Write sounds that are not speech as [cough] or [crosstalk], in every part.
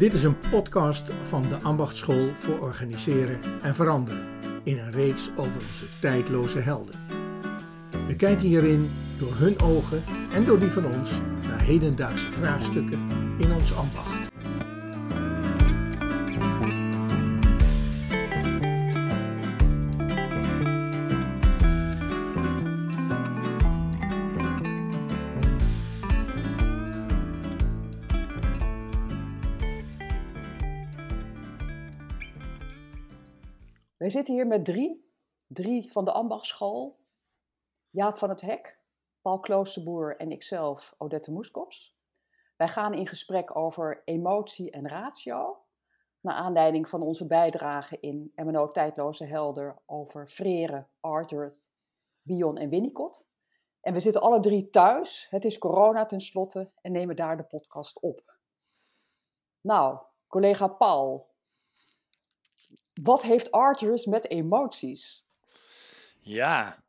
Dit is een podcast van de Ambachtschool voor Organiseren en Veranderen in een reeks over onze tijdloze helden. We kijken hierin door hun ogen en door die van ons naar hedendaagse vraagstukken in ons ambacht. Wij zitten hier met drie. Drie van de ambachtschool. Jaap van het Hek, Paul Kloosterboer en ikzelf, Odette Moeskops. Wij gaan in gesprek over emotie en ratio. Naar aanleiding van onze bijdrage in MNO Tijdloze Helder over Frere, Arthur, Bion en Winnicott. En we zitten alle drie thuis. Het is corona tenslotte en nemen daar de podcast op. Nou, collega Paul, wat heeft Arthurus met emoties? Ja,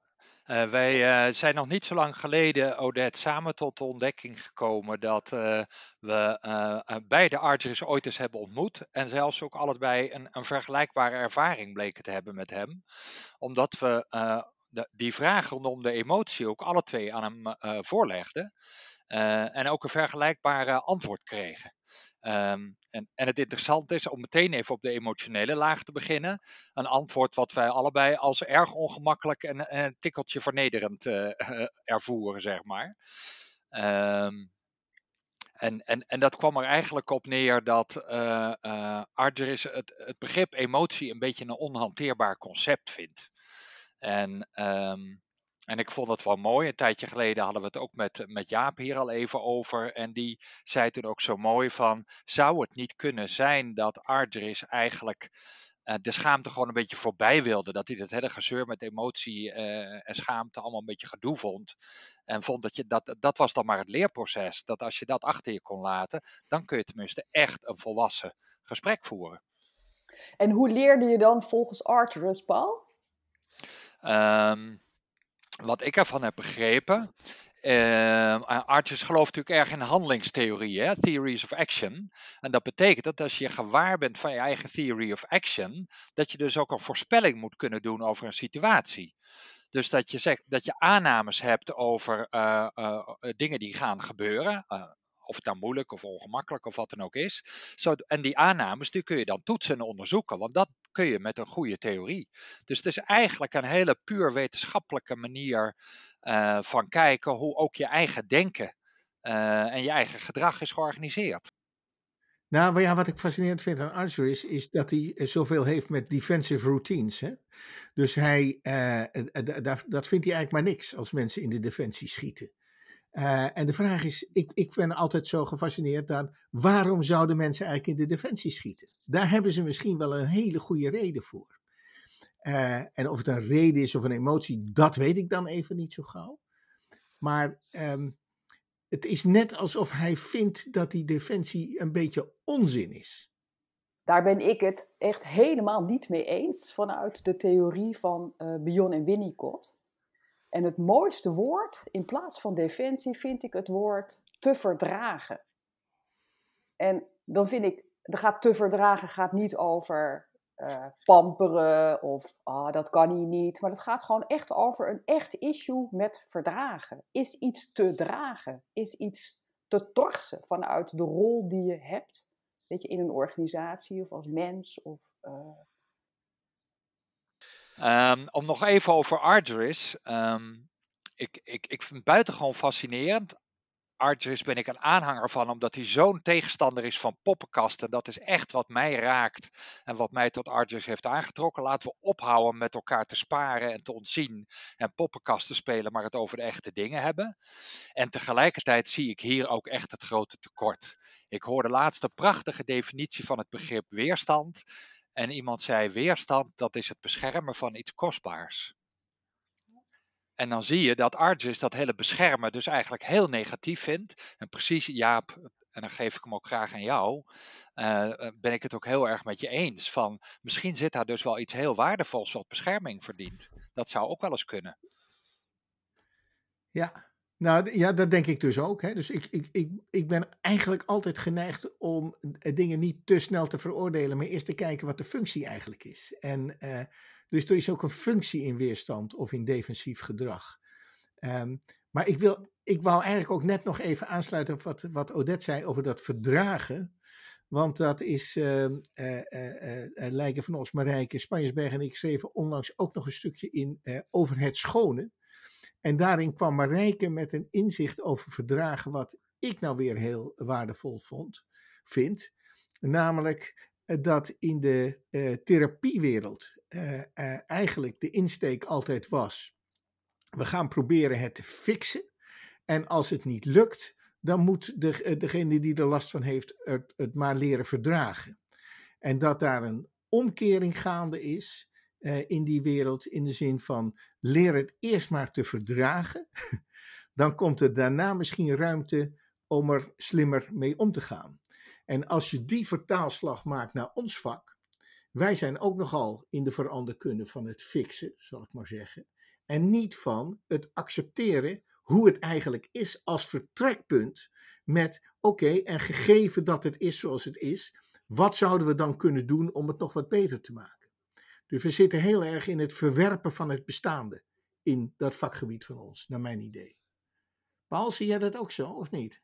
uh, wij uh, zijn nog niet zo lang geleden, Odette, samen tot de ontdekking gekomen dat uh, we beide Arthurus ooit eens hebben ontmoet. En zelfs ook allebei een, een vergelijkbare ervaring bleken te hebben met hem. Omdat we die vraag rondom de emotie ook alle twee aan hem voorlegden. En ook een vergelijkbare antwoord kregen. Um, en, en, het interessante is om meteen even op de emotionele laag te beginnen. Een antwoord wat wij allebei als erg ongemakkelijk en, en een tikkeltje vernederend uh, [laughs] ervoeren, zeg maar. Um, en, en, en dat kwam er eigenlijk op neer dat uh, uh, het, het begrip emotie een beetje een onhanteerbaar concept vindt. En um, en ik vond het wel mooi. Een tijdje geleden hadden we het ook met, met Jaap hier al even over. En die zei toen ook zo mooi van, zou het niet kunnen zijn dat Ardris eigenlijk uh, de schaamte gewoon een beetje voorbij wilde. Dat hij dat hele gezeur met emotie uh, en schaamte allemaal een beetje gedoe vond. En vond dat je dat, dat was dan maar het leerproces. Dat als je dat achter je kon laten, dan kun je tenminste echt een volwassen gesprek voeren. En hoe leerde je dan volgens Arthurus, Paul? Um, wat ik ervan heb begrepen. Uh, gelooft natuurlijk erg in handelingstheorieën, theories of action. En dat betekent dat als je gewaar bent van je eigen theory of action, dat je dus ook een voorspelling moet kunnen doen over een situatie. Dus dat je zegt dat je aannames hebt over uh, uh, dingen die gaan gebeuren of het nou moeilijk of ongemakkelijk of wat dan ook is. Zo, en die aannames die kun je dan toetsen en onderzoeken, want dat kun je met een goede theorie. Dus het is eigenlijk een hele puur wetenschappelijke manier uh, van kijken hoe ook je eigen denken uh, en je eigen gedrag is georganiseerd. Nou ja, wat ik fascinerend vind aan Archer is, is dat hij zoveel heeft met defensive routines. Hè? Dus hij, dat vindt hij eigenlijk maar niks als mensen in de defensie schieten. Uh, en de vraag is, ik, ik ben altijd zo gefascineerd dan, waarom zouden mensen eigenlijk in de defensie schieten? Daar hebben ze misschien wel een hele goede reden voor. Uh, en of het een reden is of een emotie, dat weet ik dan even niet zo gauw. Maar um, het is net alsof hij vindt dat die defensie een beetje onzin is. Daar ben ik het echt helemaal niet mee eens vanuit de theorie van uh, Bion en Winnicott. En het mooiste woord in plaats van defensie vind ik het woord te verdragen. En dan vind ik, er gaat te verdragen gaat niet over uh, pamperen of ah, dat kan hier niet. Maar het gaat gewoon echt over een echt issue met verdragen. Is iets te dragen? Is iets te torsen vanuit de rol die je hebt? Weet je, in een organisatie of als mens of uh, Um, om nog even over Arteris. Um, ik, ik, ik vind het buitengewoon fascinerend. Arteris ben ik een aanhanger van, omdat hij zo'n tegenstander is van poppenkasten. Dat is echt wat mij raakt en wat mij tot Arteris heeft aangetrokken. Laten we ophouden met elkaar te sparen en te ontzien en poppenkasten spelen, maar het over de echte dingen hebben. En tegelijkertijd zie ik hier ook echt het grote tekort. Ik hoorde laatst een prachtige definitie van het begrip weerstand. En iemand zei: weerstand, dat is het beschermen van iets kostbaars. En dan zie je dat Argus dat hele beschermen dus eigenlijk heel negatief vindt. En precies, Jaap, en dan geef ik hem ook graag aan jou, uh, ben ik het ook heel erg met je eens. Van misschien zit daar dus wel iets heel waardevols wat bescherming verdient. Dat zou ook wel eens kunnen. Ja, Nou ja, dat denk ik dus ook. Hè. Dus ik, ik, ik, ik ben eigenlijk altijd geneigd om eh, dingen niet te snel te veroordelen, maar eerst te kijken wat de functie eigenlijk is. En uh, dus er is ook een functie in weerstand of in defensief gedrag. Um, maar ik, wil, ik wou eigenlijk ook net nog even aansluiten op wat, wat Odette zei over dat verdragen. Want dat is, uh, uh, Lijken van Os, Marijke, Spanjersberg en ik schreven onlangs ook nog een stukje in over het schone. En daarin kwam Marijke met een inzicht over verdragen, wat ik nou weer heel waardevol vond, vind. Namelijk dat in de therapiewereld eigenlijk de insteek altijd was: we gaan proberen het te fixen. En als het niet lukt, dan moet de, degene die er last van heeft het, het maar leren verdragen. En dat daar een omkering gaande is uh, in die wereld, in de zin van leer het eerst maar te verdragen, [laughs] dan komt er daarna misschien ruimte om er slimmer mee om te gaan. En als je die vertaalslag maakt naar ons vak, wij zijn ook nogal in de veranderkunde van het fixen, zal ik maar zeggen, en niet van het accepteren hoe het eigenlijk is als vertrekpunt met oké, en gegeven dat het is zoals het is, wat zouden we dan kunnen doen om het nog wat beter te maken? Dus we zitten heel erg in het verwerpen van het bestaande in dat vakgebied van ons, naar mijn idee. Paul, zie jij dat ook zo of niet?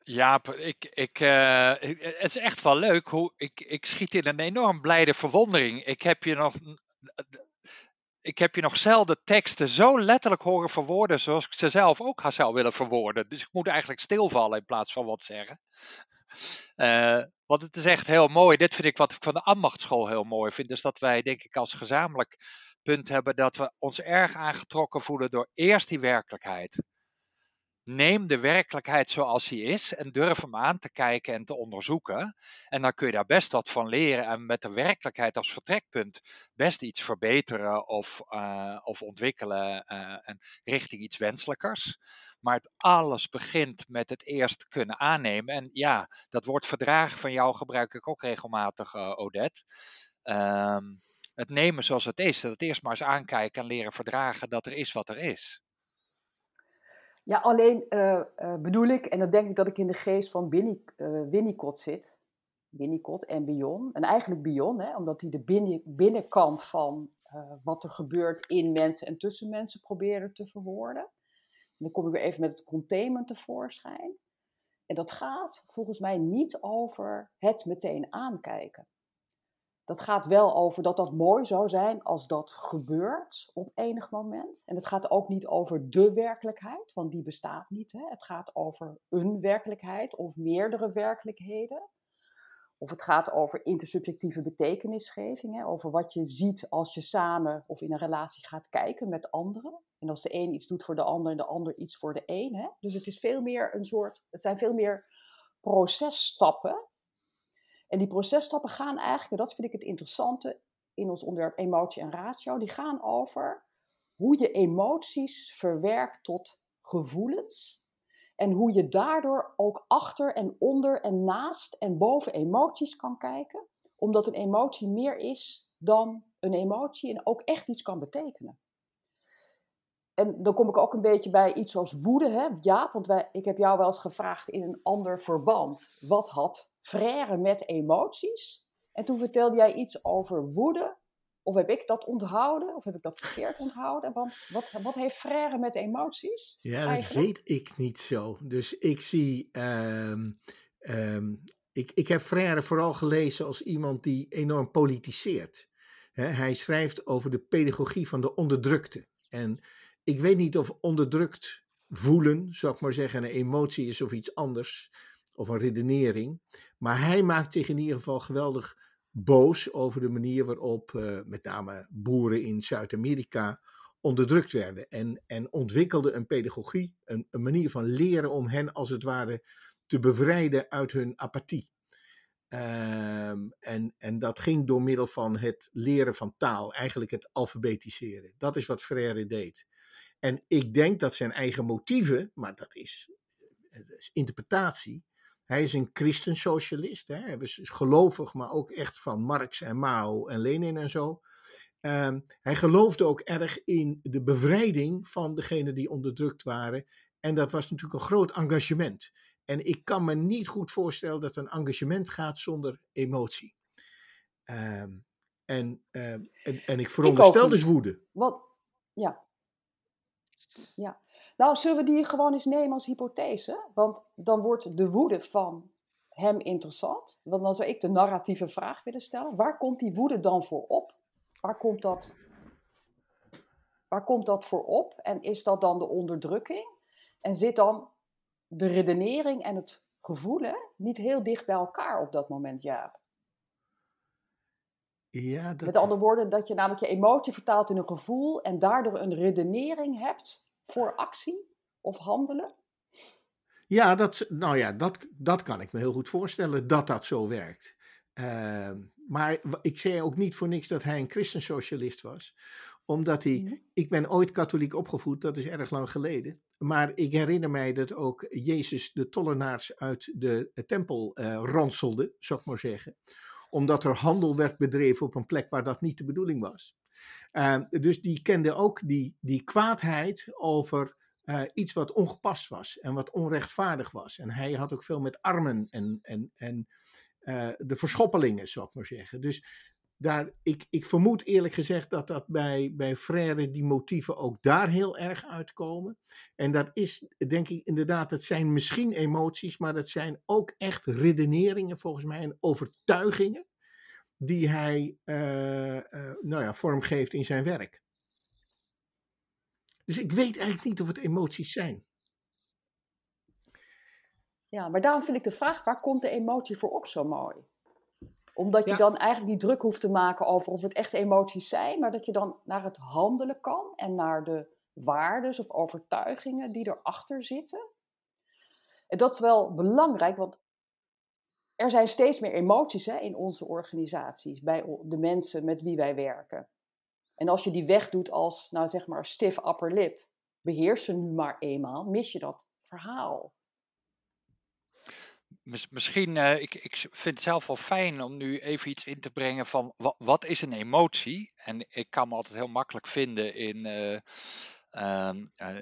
Ja, ik, ik, uh, het is echt wel leuk hoe ik, ik schiet in een enorm blijde verwondering. Ik heb je nog ik heb je nog zelden teksten zo letterlijk horen verwoorden zoals ik ze zelf ook zou willen verwoorden. Dus ik moet eigenlijk stilvallen in plaats van wat zeggen. Uh, want het is echt heel mooi. Dit vind ik wat ik van de ambachtschool heel mooi vind. Dus dat wij denk ik als gezamenlijk punt hebben dat we ons erg aangetrokken voelen door eerst die werkelijkheid neem de werkelijkheid zoals die is en durf hem aan te kijken en te onderzoeken. En dan kun je daar best wat van leren en met de werkelijkheid als vertrekpunt best iets verbeteren of, uh, of ontwikkelen uh, en richting iets wenselijkers. Maar het alles begint met het eerst kunnen aannemen. En ja, dat woord verdragen van jou gebruik ik ook regelmatig, uh, Odette. Um, het nemen zoals het is. Dat het eerst maar eens aankijken en leren verdragen dat er is wat er is. Ja, alleen uh, uh, bedoel ik, en dan denk ik dat ik in de geest van uh, Winnicott zit. Winnicott en Bion. En eigenlijk Bion, hè, omdat hij de binnen, binnenkant van wat er gebeurt in mensen en tussen mensen proberen te verwoorden. En dan kom ik weer even met het containment tevoorschijn. En dat gaat volgens mij niet over het meteen aankijken dat gaat wel over dat dat mooi zou zijn als dat gebeurt op enig moment. En het gaat ook niet over de werkelijkheid, want die bestaat niet. Hè? Het gaat over een werkelijkheid of meerdere werkelijkheden. Of het gaat over intersubjectieve betekenisgeving, hè? over wat je ziet als je samen of in een relatie gaat kijken met anderen. En als de een iets doet voor de ander en de ander iets voor de een. Hè? Dus het is veel meer een soort, het zijn veel meer processtappen en die processtappen gaan eigenlijk, en dat vind ik het interessante in ons onderwerp emotie en ratio, die gaan over hoe je emoties verwerkt tot gevoelens. En hoe je daardoor ook achter en onder en naast en boven emoties kan kijken. Omdat een emotie meer is dan een emotie en ook echt iets kan betekenen. En dan kom ik ook een beetje bij iets als woede. Hè? Ja, want wij, ik heb jou wel eens gevraagd in een ander verband. Wat had frère met emoties? En toen vertelde jij iets over woede. Of heb ik dat onthouden? Of heb ik dat verkeerd onthouden? Want wat, wat heeft frère met emoties? Ja, dat weet ik niet zo. Dus ik zie. Um, um, ik, ik heb frère vooral gelezen als iemand die enorm politiseert. hij schrijft over de pedagogie van de onderdrukte. En ik weet niet of onderdrukt voelen, zou ik maar zeggen, een emotie is of iets anders, of een redenering. Maar hij maakt zich in ieder geval geweldig boos over de manier waarop uh, met name boeren in Zuid-Amerika onderdrukt werden. En, en ontwikkelde een pedagogie, een, een manier van leren om hen als het ware te bevrijden uit hun apathie. Um, en, en dat ging door middel van het leren van taal, eigenlijk het alfabetiseren. Dat is wat Freire deed. En ik denk dat zijn eigen motieven, maar dat is, dat is interpretatie. Hij is een christensocialist. Hè? Hij was gelovig, maar ook echt van Marx en Mao en Lenin en zo. Ehm, hij geloofde ook erg in de bevrijding van degenen die onderdrukt waren. En dat was natuurlijk een groot engagement. En ik kan me niet goed voorstellen dat een engagement gaat zonder emotie. Ehm, en, ehm, en, en ik veronderstel dus woede. Wat? Ja. Ja. Nou, zullen we die gewoon eens nemen als hypothese? Want dan wordt de woede van hem interessant. Want dan zou ik de narratieve vraag willen stellen. Waar komt die woede dan voor op? Waar komt dat, waar komt dat voor op? En is dat dan de onderdrukking? En zit dan de redenering en het gevoel niet heel dicht bij elkaar op dat moment, Jaap? Ja, dat... Met andere woorden, dat je namelijk je emotie vertaalt in een gevoel en daardoor een redenering hebt voor actie of handelen? Ja, dat, nou ja, dat, dat kan ik me heel goed voorstellen dat dat zo werkt. Uh, maar ik zei ook niet voor niks dat hij een christensocialist was. Omdat hij, mhm. ik ben ooit katholiek opgevoed, dat is erg lang geleden. Maar ik herinner mij dat ook Jezus de tollenaars uit de tempel uh, ranselde, zou ik maar zeggen. Omdat er handel werd bedreven op een plek waar dat niet de bedoeling was. Uh, dus die kende ook die, die kwaadheid over uh, iets wat ongepast was en wat onrechtvaardig was. En hij had ook veel met armen en, en, en uh, de verschoppelingen, zou ik maar zeggen. Dus daar, ik, ik vermoed eerlijk gezegd dat dat bij, bij Frère die motieven ook daar heel erg uitkomen. En dat is, denk ik inderdaad, het zijn misschien emoties, maar dat zijn ook echt redeneringen volgens mij en overtuigingen die hij uh, uh, nou ja, vormgeeft in zijn werk. Dus ik weet eigenlijk niet of het emoties zijn. Ja, maar daarom vind ik de vraag, waar komt de emotie voor op zo mooi? Omdat je dan eigenlijk niet druk hoeft te maken over of het echt emoties zijn, maar dat je dan naar het handelen kan en naar de waarden of overtuigingen die erachter zitten. En dat is wel belangrijk, want er zijn steeds meer emoties hè, in onze organisaties, bij de mensen met wie wij werken. En als je die wegdoet als, nou zeg maar, stiff upper lip, beheersen nu maar eenmaal, mis je dat verhaal. Misschien, uh, ik, ik vind het zelf wel fijn om nu even iets in te brengen van wat, is een emotie? En ik kan me altijd heel makkelijk vinden in uh,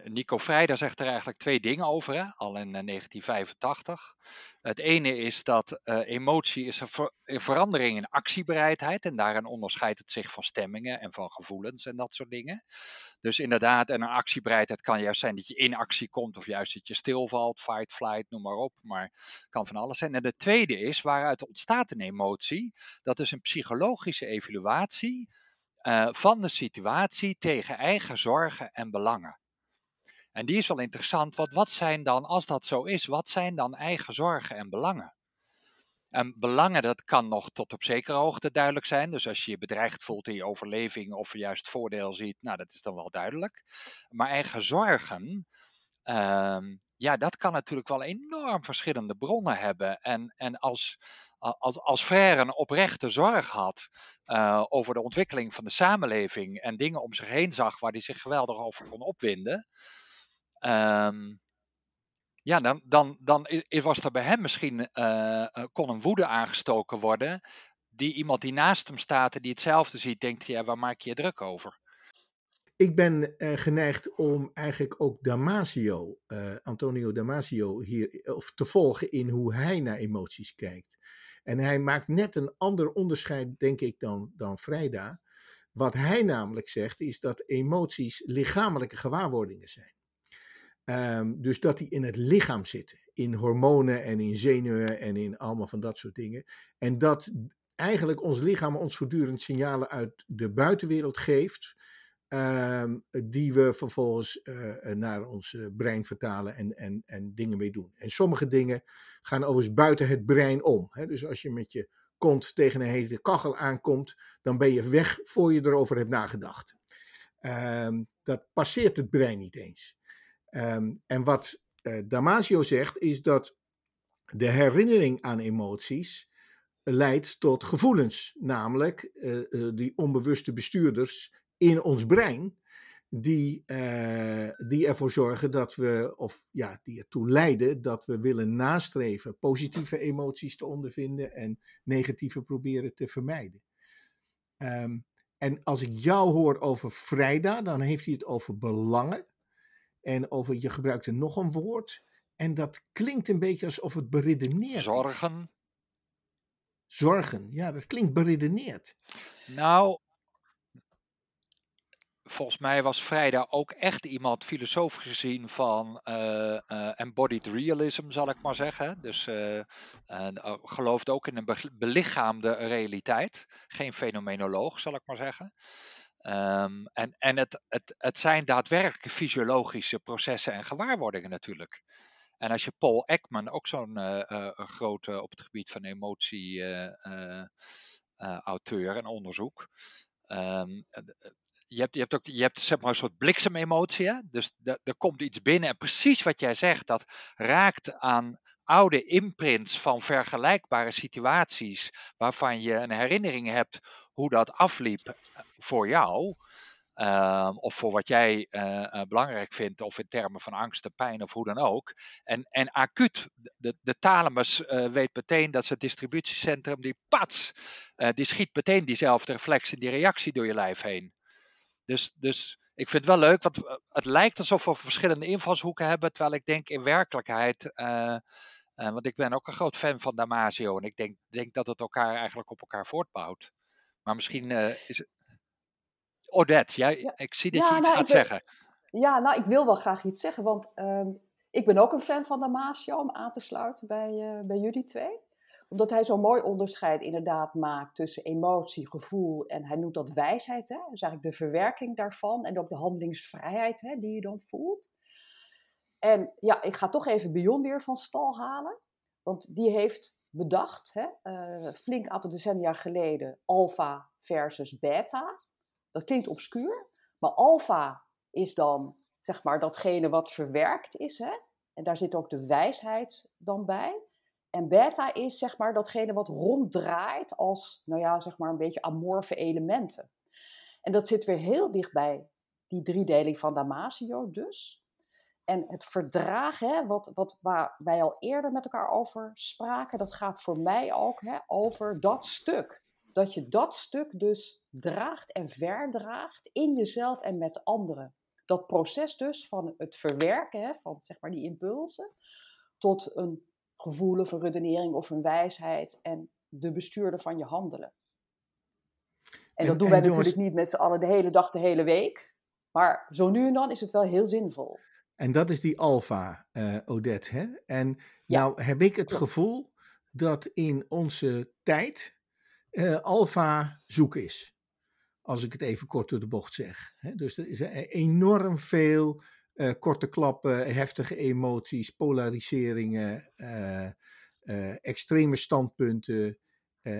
Nico Vrijda zegt er eigenlijk twee dingen over, hè? al in 1985. Het ene is dat emotie is een, een, verandering in actiebereidheid en daarin onderscheidt het zich van stemmingen en van gevoelens en dat soort dingen. Dus inderdaad, en een actiebereidheid kan juist zijn dat je in actie komt of juist dat je stilvalt, fight, flight, noem maar op. Maar kan van alles zijn. En de tweede is, waaruit ontstaat een emotie? Dat is een psychologische evaluatie uh, van de situatie tegen eigen zorgen en belangen. En die is wel interessant, want wat zijn dan, als dat zo is, wat zijn dan eigen zorgen en belangen? En belangen, dat kan nog tot op zekere hoogte duidelijk zijn. Dus als je je bedreigd voelt in je overleving of juist voordeel ziet, nou, dat is dan wel duidelijk. Maar eigen zorgen, uh, ja, dat kan natuurlijk wel enorm verschillende bronnen hebben. En, en als, als, als Frère een oprechte zorg had uh, over de ontwikkeling van de samenleving en dingen om zich heen zag waar hij zich geweldig over kon opwinden. Um, ja, dan, dan, dan was er bij hem misschien, uh, kon een woede aangestoken worden. Die iemand die naast hem staat en die hetzelfde ziet, denkt, ja, waar maak je je druk over? Ik ben uh, geneigd om eigenlijk ook Damasio, uh, Antonio Damasio, hier of te volgen in hoe hij naar emoties kijkt. En hij maakt net een ander onderscheid, denk ik, dan, dan Vrijda. Wat hij namelijk zegt, is dat emoties lichamelijke gewaarwordingen zijn. Um, dus dat die in het lichaam zitten, in hormonen en in zenuwen en in allemaal van dat soort dingen. En dat eigenlijk ons lichaam ons voortdurend signalen uit de buitenwereld geeft, um, die we vervolgens uh, naar ons brein vertalen en, en, en dingen mee doen. En sommige dingen gaan overigens buiten het brein om. Hè? Dus als je met je kont tegen een hete kachel aankomt, dan ben je weg voor je erover hebt nagedacht. Um, dat passeert het brein niet eens. Um, en wat Damasio zegt, is dat de herinnering aan emoties leidt tot gevoelens, namelijk die onbewuste bestuurders in ons brein, die, die ervoor zorgen dat we, of ja, die ertoe leiden dat we willen nastreven positieve emoties te ondervinden en negatieve proberen te vermijden. Um, En als ik jou hoor over vrijda, dan heeft hij het over belangen. En over, je gebruikte nog een woord. En dat klinkt een beetje alsof het beredeneerd Zorgen. Zorgen, ja, dat klinkt beredeneerd. Nou, volgens mij was Vrijda ook echt iemand filosofisch gezien van uh, uh, embodied realism, zal ik maar zeggen. Dus uh, gelooft ook in een belichaamde realiteit. Geen fenomenoloog, zal ik maar zeggen. Um, en en het, het, het zijn daadwerkelijke fysiologische processen en gewaarwordingen natuurlijk. En als je Paul Ekman, ook zo'n grote op het gebied van emotie auteur en onderzoek. Um, je hebt, je hebt ook je hebt, zeg maar, een soort bliksememotie. Hè? Dus er komt iets binnen. En precies wat jij zegt, dat raakt aan oude imprints van vergelijkbare situaties. waarvan je een herinnering hebt hoe dat afliep eh, voor jou. Uh, of voor wat jij uh, belangrijk vindt, of in termen van angst, pijn of hoe dan ook. En, en acuut, de, de thalamus weet meteen dat het distributiecentrum, die pats, die schiet meteen diezelfde reflex en die reactie door je lijf heen. Dus, dus ik vind het wel leuk, want eh, het lijkt alsof we verschillende invalshoeken hebben, terwijl ik denk in werkelijkheid, uh, uh, want ik ben ook een groot fan van Damasio en ik denk, denk dat het elkaar eigenlijk op elkaar voortbouwt. Maar misschien is het. Odette, jij, ja. ik zie dat ja, je iets nou, gaat zeggen. Ja, nou, ik wil wel graag iets zeggen, want ehm, ik ben ook een fan van Damasio om aan te sluiten bij, bij jullie twee omdat hij zo'n mooi onderscheid inderdaad maakt tussen emotie, gevoel en hij noemt dat wijsheid. Hè? Dus eigenlijk de verwerking daarvan en ook de handelingsvrijheid hè, die je dan voelt. En ja, ik ga toch even Bion weer van stal halen. Want die heeft bedacht, hè, uh, flink aantal decennia geleden, alfa versus beta. Dat klinkt obscuur, maar alfa is dan zeg maar datgene wat verwerkt is. Hè? En daar zit ook de wijsheid dan bij. En beta is zeg maar datgene wat ronddraait als, nou ja, zeg maar een beetje amorfe elementen. En dat zit weer heel dicht bij die driedeling van Damasio dus. En het verdragen, wat, wat, waar wij al eerder met elkaar over spraken, dat gaat voor mij ook hè, over dat stuk. Dat je dat stuk dus draagt en verdraagt in jezelf en met anderen. Dat proces dus van het verwerken hè, van zeg maar die impulsen tot een gevoel of een redenering of een wijsheid en de bestuurder van je handelen. En, dat doen wij natuurlijk niet met z'n allen de hele dag, de hele week. Maar zo nu en dan is het wel heel zinvol. En dat is die alfa, uh, Odette. Hè? En nou heb ik het gevoel dat in onze tijd uh, alfa zoek is. Als ik het even kort door de bocht zeg. Hè? Dus er is enorm veel uh, korte klappen, heftige emoties, polariseringen, uh, uh, extreme standpunten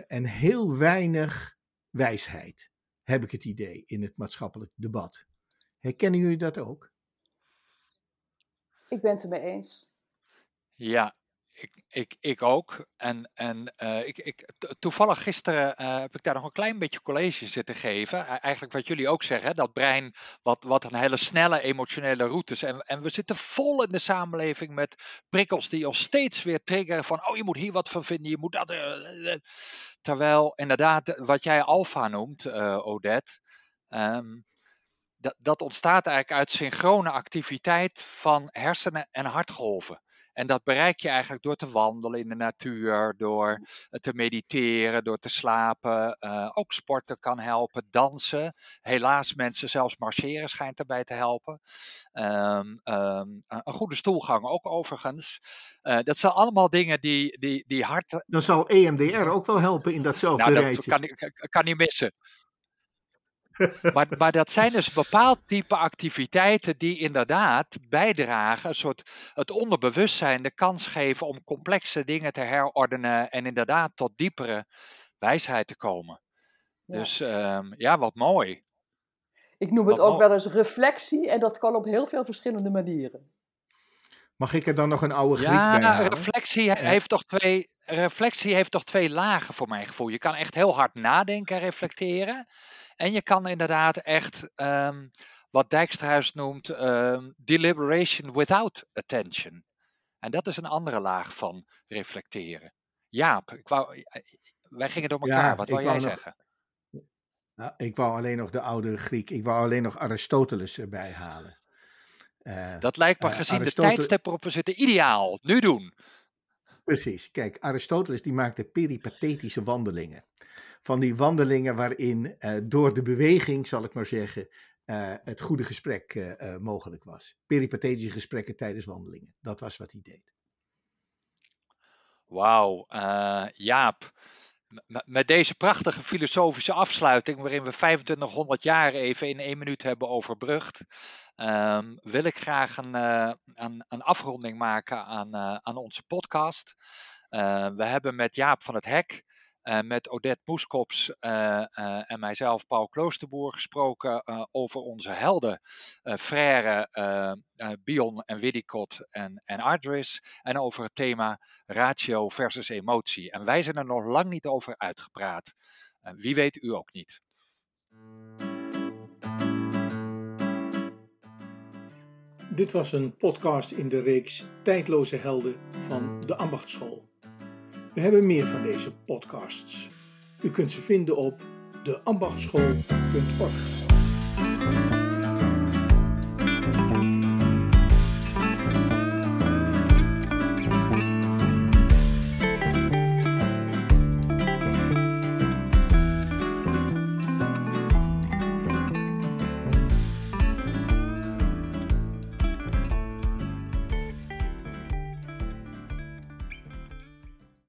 en heel weinig wijsheid, heb ik het idee, in het maatschappelijk debat. Herkennen jullie dat ook? Ik ben het ermee eens. Ja, ik, ik, ik ook. En, en uh, ik, ik, toevallig gisteren uh, heb ik daar nog een klein beetje college zitten geven. Eigenlijk wat jullie ook zeggen, dat brein wat, wat een hele snelle emotionele routes. En, en we zitten vol in de samenleving met prikkels die ons steeds weer triggeren van, oh je moet hier wat van vinden, je moet dat. Uh, terwijl inderdaad, wat jij alfa noemt, Odette, um, dat, dat ontstaat eigenlijk uit synchrone activiteit van hersenen en hartgolven. En dat bereik je eigenlijk door te wandelen in de natuur, door te mediteren, door te slapen. Uh, ook sporten kan helpen, dansen. Helaas mensen zelfs marcheren schijnt erbij te helpen. Um, um, een goede stoelgang ook overigens. Uh, dat zijn allemaal dingen die, die, die hard... Dan zal EMDR ook wel helpen in datzelfde nou, dat rijtje. Kan, kan niet missen. Maar, maar dat zijn dus bepaald type activiteiten die inderdaad bijdragen, een soort het onderbewustzijn de kans geven om complexe dingen te herordenen en inderdaad tot diepere wijsheid te komen. Ja. Dus um, ja, wat mooi. Ik noem het ook wel eens reflectie en dat kan op heel veel verschillende manieren. Mag ik er dan nog een oude Griek ja, bij halen? reflectie heeft toch twee, reflectie heeft toch twee lagen voor mijn gevoel. Je kan echt heel hard nadenken en reflecteren. En je kan inderdaad echt, um, wat Dijksterhuis noemt, um, deliberation without attention. En dat is een andere laag van reflecteren. Jaap, ik wou, wij gingen door elkaar. Ja, wat wou jij zeggen? Nou, ik wou alleen nog de oude Griek, ik wou alleen nog Aristoteles erbij halen. Uh, dat lijkt me uh, gezien Aristotel... de tijdstip waarop we zitten ideaal. Nu doen. Precies. Kijk, Aristoteles die maakte peripathetische wandelingen. Van die wandelingen waarin uh, door de beweging, zal ik maar zeggen, het goede gesprek mogelijk was. Peripathetische gesprekken tijdens wandelingen. Dat was wat hij deed. Wauw, Jaap met deze prachtige filosofische afsluiting, waarin we 2500 jaar even in één minuut hebben overbrugd, um, wil ik graag een, uh, een, een, afronding maken aan, uh, aan onze podcast. Uh, we hebben met Jaap van het Hek met Odette Moeskops uh, uh, en mijzelf, Paul Kloosterboer, gesproken over onze helden, Frère, Bion en Widicott en, en Ardris. En over het thema ratio versus emotie. En wij zijn er nog lang niet over uitgepraat. wie weet u ook niet. Dit was een podcast in de reeks Tijdloze Helden van de Ambachtschool. We hebben meer van deze podcasts. U kunt ze vinden op deambachtschool.org.